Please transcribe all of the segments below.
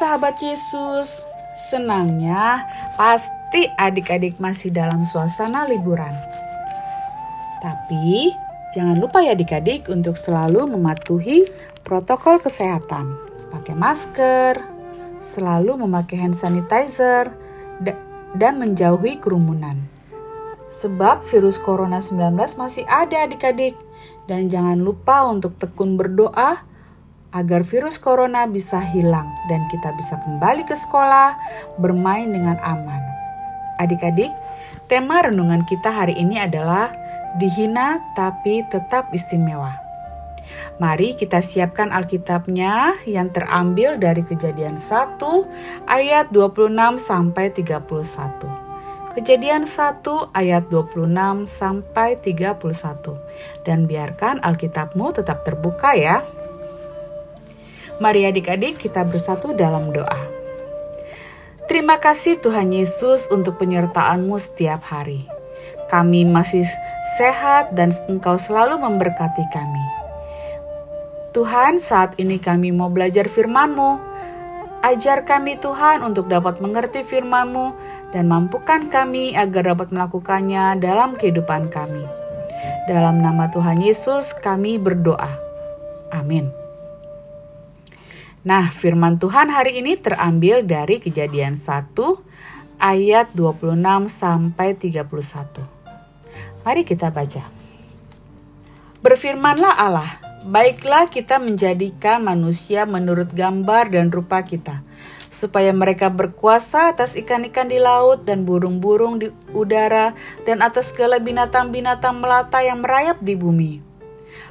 Sahabat Yesus. Senangnya pasti adik-adik masih dalam suasana liburan. Tapi jangan lupa ya adik-adik untuk selalu mematuhi protokol kesehatan. Pakai masker, selalu memakai hand sanitizer, dan menjauhi kerumunan. Sebab virus corona 19 masih ada adik-adik. Dan jangan lupa untuk tekun berdoa agar virus corona bisa hilang dan kita bisa kembali ke sekolah bermain dengan aman. Adik-adik, tema renungan kita hari ini adalah dihina tapi tetap istimewa. Mari kita siapkan Alkitabnya yang terambil dari Kejadian 1 ayat 26 sampai 31. Kejadian 1 ayat 26 sampai 31. Dan biarkan Alkitabmu tetap terbuka ya. Mari adik-adik kita bersatu dalam doa. Terima kasih Tuhan Yesus untuk penyertaan-Mu setiap hari. Kami masih sehat dan Engkau selalu memberkati kami. Tuhan, saat ini kami mau belajar firman-Mu. Ajar kami Tuhan untuk dapat mengerti firman-Mu dan mampukan kami agar dapat melakukannya dalam kehidupan kami. Dalam nama Tuhan Yesus kami berdoa. Amin. Nah, firman Tuhan hari ini terambil dari Kejadian 1 ayat 26 sampai 31. Mari kita baca. Berfirmanlah Allah, baiklah kita menjadikan manusia menurut gambar dan rupa kita, supaya mereka berkuasa atas ikan-ikan di laut dan burung-burung di udara dan atas segala binatang-binatang melata yang merayap di bumi.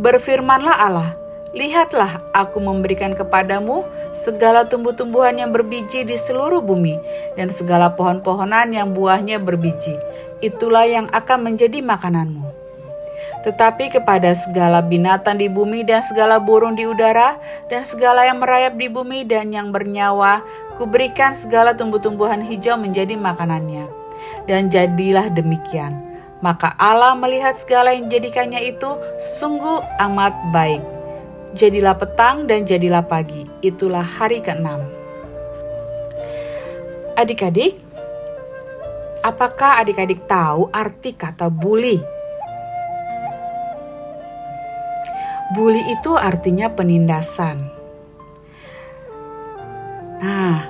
Berfirmanlah Allah, Lihatlah, aku memberikan kepadamu segala tumbuh-tumbuhan yang berbiji di seluruh bumi, dan segala pohon-pohonan yang buahnya berbiji. Itulah yang akan menjadi makananmu. Tetapi kepada segala binatang di bumi dan segala burung di udara, dan segala yang merayap di bumi dan yang bernyawa, kuberikan segala tumbuh-tumbuhan hijau menjadi makanannya. Dan jadilah demikian. Maka Allah melihat segala yang dijadikannya itu sungguh amat baik. Jadilah petang dan jadilah pagi. Itulah hari keenam. Adik-adik, apakah adik-adik tahu arti kata bully? Bully itu artinya penindasan. Nah,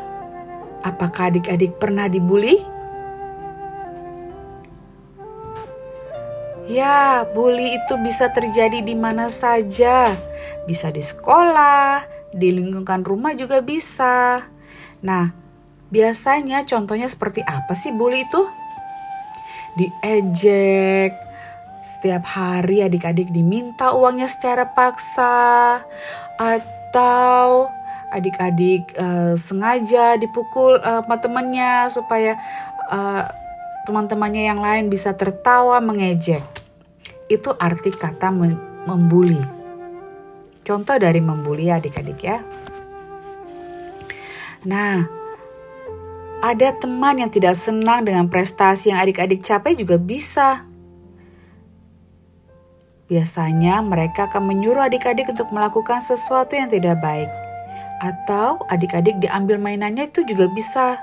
apakah adik-adik pernah dibully? Ya, bully itu bisa terjadi di mana saja. Bisa di sekolah, di lingkungan rumah juga bisa. Nah, biasanya contohnya seperti apa sih bully itu? Diejek, setiap hari adik-adik diminta uangnya secara paksa, atau adik-adik uh, sengaja dipukul uh, sama temannya supaya uh, teman-temannya yang lain bisa tertawa mengejek. Itu arti kata membuli. Contoh dari membuli adik-adik ya. Nah, ada teman yang tidak senang dengan prestasi yang adik-adik capai juga bisa. Biasanya mereka akan menyuruh adik-adik untuk melakukan sesuatu yang tidak baik. Atau adik-adik diambil mainannya itu juga bisa.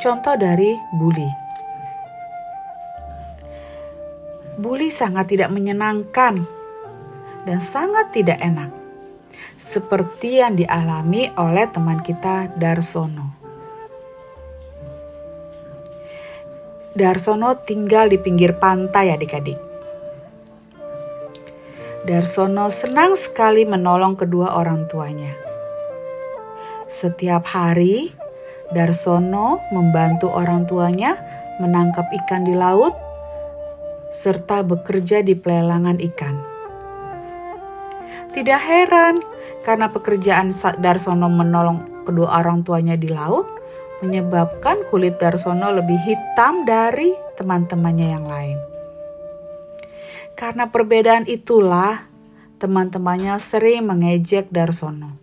Contoh dari bully. Bully sangat tidak menyenangkan dan sangat tidak enak, seperti yang dialami oleh teman kita Darsono. Darsono tinggal di pinggir pantai adik-adik. Darsono senang sekali menolong kedua orang tuanya. Setiap hari, Darsono membantu orang tuanya menangkap ikan di laut serta bekerja di pelelangan ikan. Tidak heran karena pekerjaan Darsono menolong kedua orang tuanya di laut menyebabkan kulit Darsono lebih hitam dari teman-temannya yang lain. Karena perbedaan itulah teman-temannya sering mengejek Darsono.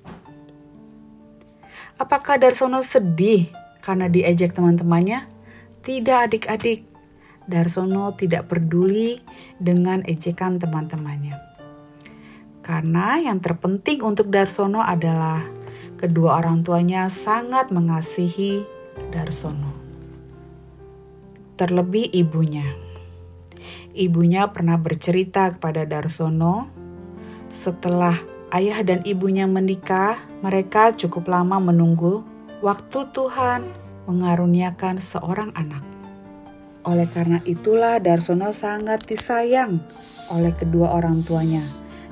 Apakah Darsono sedih karena diejek teman-temannya? Tidak adik-adik. Darsono tidak peduli dengan ejekan teman-temannya. Karena yang terpenting untuk Darsono adalah kedua orang tuanya sangat mengasihi Darsono. Terlebih ibunya. Ibunya pernah bercerita kepada Darsono setelah ayah dan ibunya menikah, mereka cukup lama menunggu waktu Tuhan mengaruniakan seorang anak. Oleh karena itulah Darsono sangat disayang oleh kedua orang tuanya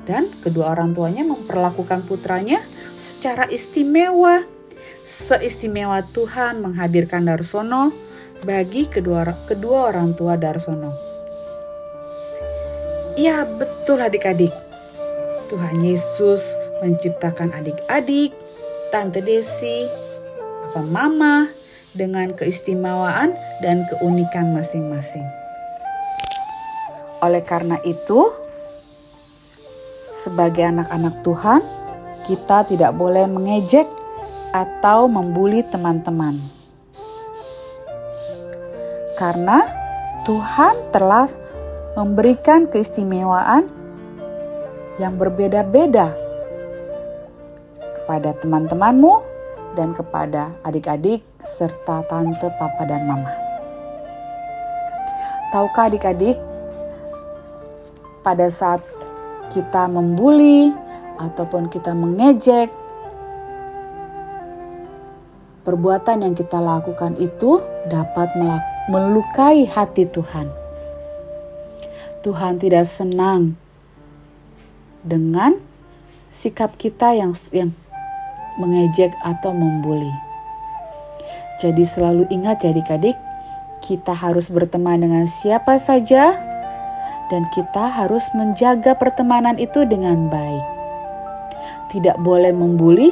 dan kedua orang tuanya memperlakukan putranya secara istimewa. Seistimewa Tuhan menghadirkan Darsono bagi kedua kedua orang tua Darsono. Ya, betul adik-adik. Tuhan Yesus menciptakan adik-adik, Tante Desi, Papa Mama, dengan keistimewaan dan keunikan masing-masing. Oleh karena itu, sebagai anak-anak Tuhan, kita tidak boleh mengejek atau membuli teman-teman. Karena Tuhan telah memberikan keistimewaan yang berbeda-beda kepada teman-temanmu dan kepada adik-adik serta tante, papa, dan mama. Tahukah adik-adik, pada saat kita membuli ataupun kita mengejek, perbuatan yang kita lakukan itu dapat melukai hati Tuhan. Tuhan tidak senang dengan sikap kita yang yang mengejek atau membuli. Jadi selalu ingat ya adik-adik, kita harus berteman dengan siapa saja dan kita harus menjaga pertemanan itu dengan baik. Tidak boleh membuli,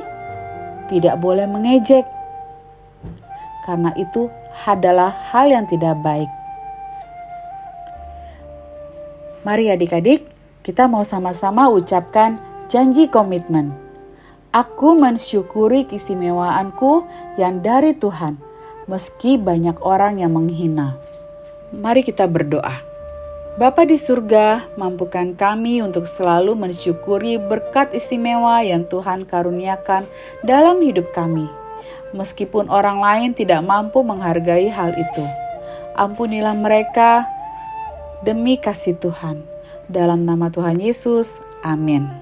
tidak boleh mengejek. Karena itu adalah hal yang tidak baik. Mari adik-adik, kita mau sama-sama ucapkan janji komitmen. Aku mensyukuri keistimewaanku yang dari Tuhan, meski banyak orang yang menghina. Mari kita berdoa. Bapa di surga, mampukan kami untuk selalu mensyukuri berkat istimewa yang Tuhan karuniakan dalam hidup kami. Meskipun orang lain tidak mampu menghargai hal itu. Ampunilah mereka demi kasih Tuhan. Dalam nama Tuhan Yesus, amin.